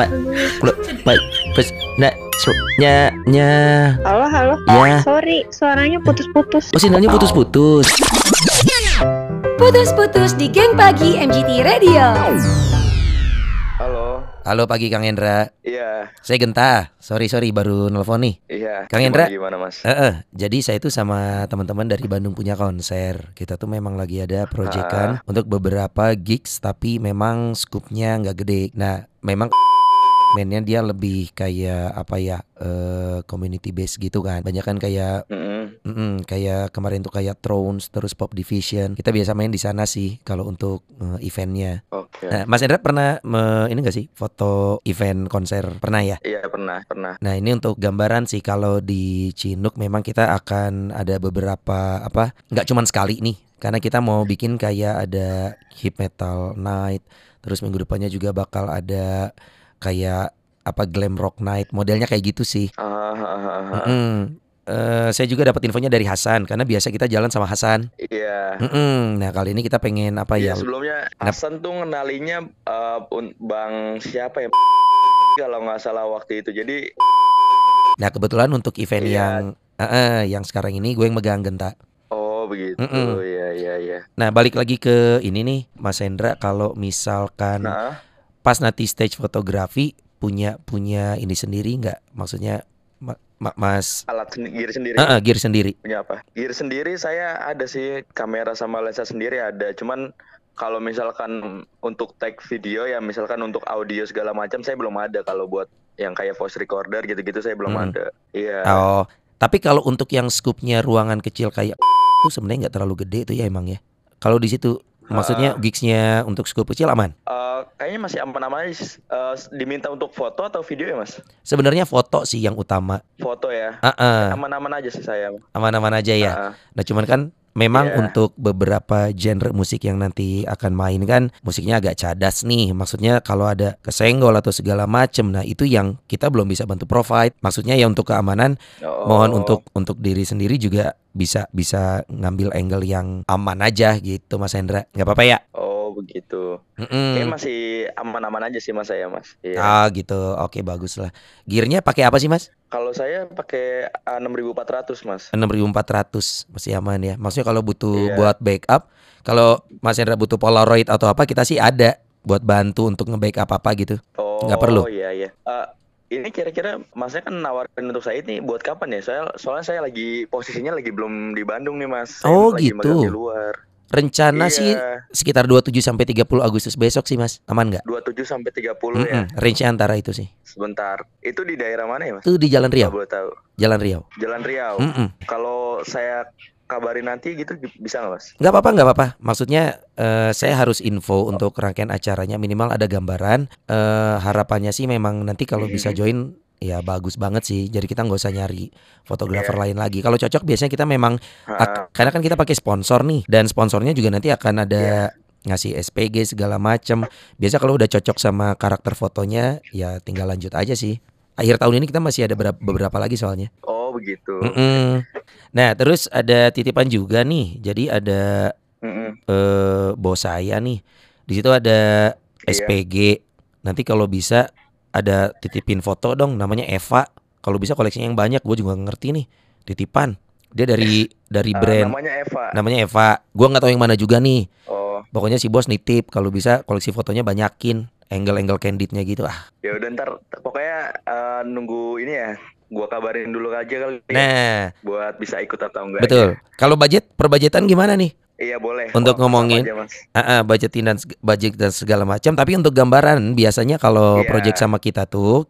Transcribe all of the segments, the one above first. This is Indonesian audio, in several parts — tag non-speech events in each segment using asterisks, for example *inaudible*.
Pak, Pak, Pak, Pak, Nak, nya, nya. Halo, halo. Ya. Sorry, suaranya putus-putus. Oh, sinyalnya putus-putus. Putus-putus di geng pagi MGT Radio. Halo, Halo pagi Kang Hendra. iya, Saya Genta. Sorry sorry baru nelpon nih. iya. Kang Gimana- Hendra? Gimana mas? Eh, eh, jadi saya itu sama teman-teman dari Bandung punya konser. Kita tuh memang lagi ada proyekan untuk beberapa gigs, tapi memang skupnya nggak gede. Nah, memang mainnya dia lebih kayak apa ya, eh community base gitu kan. Banyak kan kayak Mm-mm. Mm-mm, kayak kemarin tuh kayak Thrones terus Pop Division. Kita biasa main di sana sih kalau untuk eh, eventnya. Oke. Nah, Mas Hendra pernah me- ini gak sih foto event konser pernah ya? Iya pernah, pernah. Nah ini untuk gambaran sih kalau di Chinuk memang kita akan ada beberapa apa nggak cuman sekali nih karena kita mau bikin kayak ada hip metal night terus minggu depannya juga bakal ada kayak apa glam rock night modelnya kayak gitu sih. Ah, ah, ah, ah. Mm-mm. Eh, saya juga dapat infonya dari Hasan karena biasa kita jalan sama Hasan. Iya. Mm-mm. Nah kali ini kita pengen apa Iya ya? sebelumnya Hasan tuh ngenalinya un- Bang siapa ya? Kalau nggak salah waktu itu. Jadi Nah kebetulan untuk event Iya. yang eh, eh, yang sekarang ini gue yang megang genta. oh begitu. Mm-mm. Iya iya iya. Nah balik lagi ke ini nih Mas Hendra kalau misalkan Nah, pas nanti stage fotografi punya punya ini sendiri nggak? Maksudnya ma- ma- Mas alat sendi- gear sendiri. eh, eh, gear sendiri. Punya apa? Gear sendiri saya ada sih kamera sama lensa sendiri ada. Cuman kalau misalkan untuk take video ya misalkan untuk audio segala macam saya belum ada kalau buat yang kayak voice recorder gitu-gitu saya belum Hmm. ada. Iya. Oh tapi kalau untuk yang scoopnya ruangan kecil kayak itu sebenarnya nggak terlalu gede itu ya emang ya. Kalau di situ maksudnya gigsnya untuk scoop kecil aman. Kayaknya masih aman-aman aja. sih. Eh, diminta untuk foto atau video ya mas? Sebenarnya foto sih yang utama. Foto ya. Ah, Aman-aman aja sih saya. aman-aman aja ya. Ah, Nah cuman kan memang Iya. untuk beberapa genre musik yang nanti akan main kan musiknya agak cadas nih. Maksudnya kalau ada kesenggol atau segala macem, nah itu yang kita belum bisa bantu provide. Maksudnya ya untuk keamanan, oh. mohon untuk untuk diri sendiri juga bisa bisa ngambil angle yang aman aja gitu, Mas Hendra. nggak apa-apa ya? Oh begitu. Mm-mm. Kayaknya masih aman-aman aja sih mas saya mas. Iya. Ah gitu, oke bagus lah. Gearnya pakai apa sih Mas? Kalau saya pakai ah, 6400 mas. 6400 masih aman ya. Maksudnya kalau butuh Iya. buat backup, kalau Mas Hendra butuh Polaroid atau apa, kita sih ada buat bantu untuk nge-backup apa gitu. Oh Nggak perlu. iya iya. Eh, ini kira-kira masnya kan nawarin untuk saya ini buat kapan ya? Saya soalnya saya lagi posisinya lagi belum di Bandung nih mas. Saya Oh, lagi gitu. di luar. Rencana Iya. sih sekitar 27 sampai 30 Agustus besok sih Mas. Aman nggak? 27 sampai 30 ya. Mm-mm, Range antara itu sih. Sebentar. Itu di daerah mana ya mas? Itu di Jalan Riau. boleh tahu. Jalan Riau. Jalan Riau. Mm-mm. Kalau saya kabarin nanti gitu bisa nggak mas? Nggak apa-apa, nggak apa-apa. Maksudnya eh, saya harus info untuk rangkaian acaranya minimal ada gambaran. Eh, harapannya sih memang nanti kalau bisa Mhm. join ya bagus banget sih. Jadi kita nggak usah nyari fotografer Iya. lain lagi. Kalau cocok biasanya kita memang ak- karena kan kita pakai sponsor nih dan sponsornya juga nanti akan ada Iya. ngasih SPG segala macem. Biasa kalau udah cocok sama karakter fotonya ya tinggal lanjut aja sih. Akhir tahun ini kita masih ada beberapa, beberapa lagi soalnya. oh begitu. Mm-mm. Nah terus ada titipan juga nih. Jadi ada Mm-mm. eh bos saya nih. Di situ ada Iya. SPG. Nanti kalau bisa ada titipin foto dong namanya Eva. Kalau bisa koleksinya yang banyak, gue juga ngerti nih. Titipan. Dia dari *laughs* dari Eh, brand namanya Eva. namanya Eva. Gua nggak tahu yang mana juga nih. Oh, Pokoknya si bos nitip kalau bisa koleksi fotonya banyakin. Angle-angle candidnya gitu ah. ya udah ntar pokoknya eh, nunggu ini ya. Gua kabarin dulu aja kali ya, Nah, buat bisa ikut atau enggak. betul. Kalau budget perbajetan gimana nih? Iya boleh. Untuk Oh, ngomongin. aja, Mas. Ah, ah, budgetin dan budget dan segala macam. Tapi untuk gambaran biasanya kalau Iya. project sama kita tuh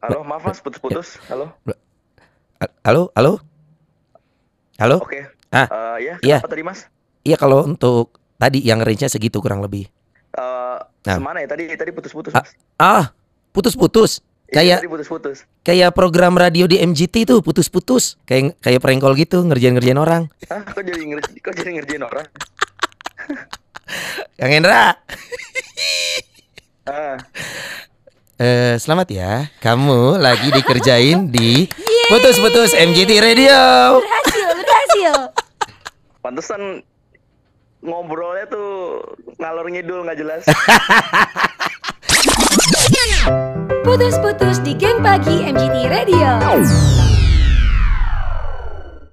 Halo, maaf Mas, putus-putus. Halo. halo, halo, halo. Oke. Ah, Eh, ya, iya. apa tadi Mas? Iya kalau untuk tadi yang range-nya segitu kurang lebih. Eh, Nah. semana ya tadi tadi putus-putus, Ah. Ah, putus-putus. Iya, Kayak putus-putus. kayak program radio di MGT itu putus-putus. Kayak kayak prank call gitu ngerjain-ngerjain orang. Hah, kok jadi ngerjain kok jadi ngerjain orang? Kang Hendra. *laughs* Ah, Eh, selamat ya. Kamu lagi dikerjain di Putus-putus MGT Radio. Berhasil, berhasil. pantesan ngobrolnya tuh ngalor ngidul nggak jelas. *laughs* Putus-putus di geng pagi MGT Radio.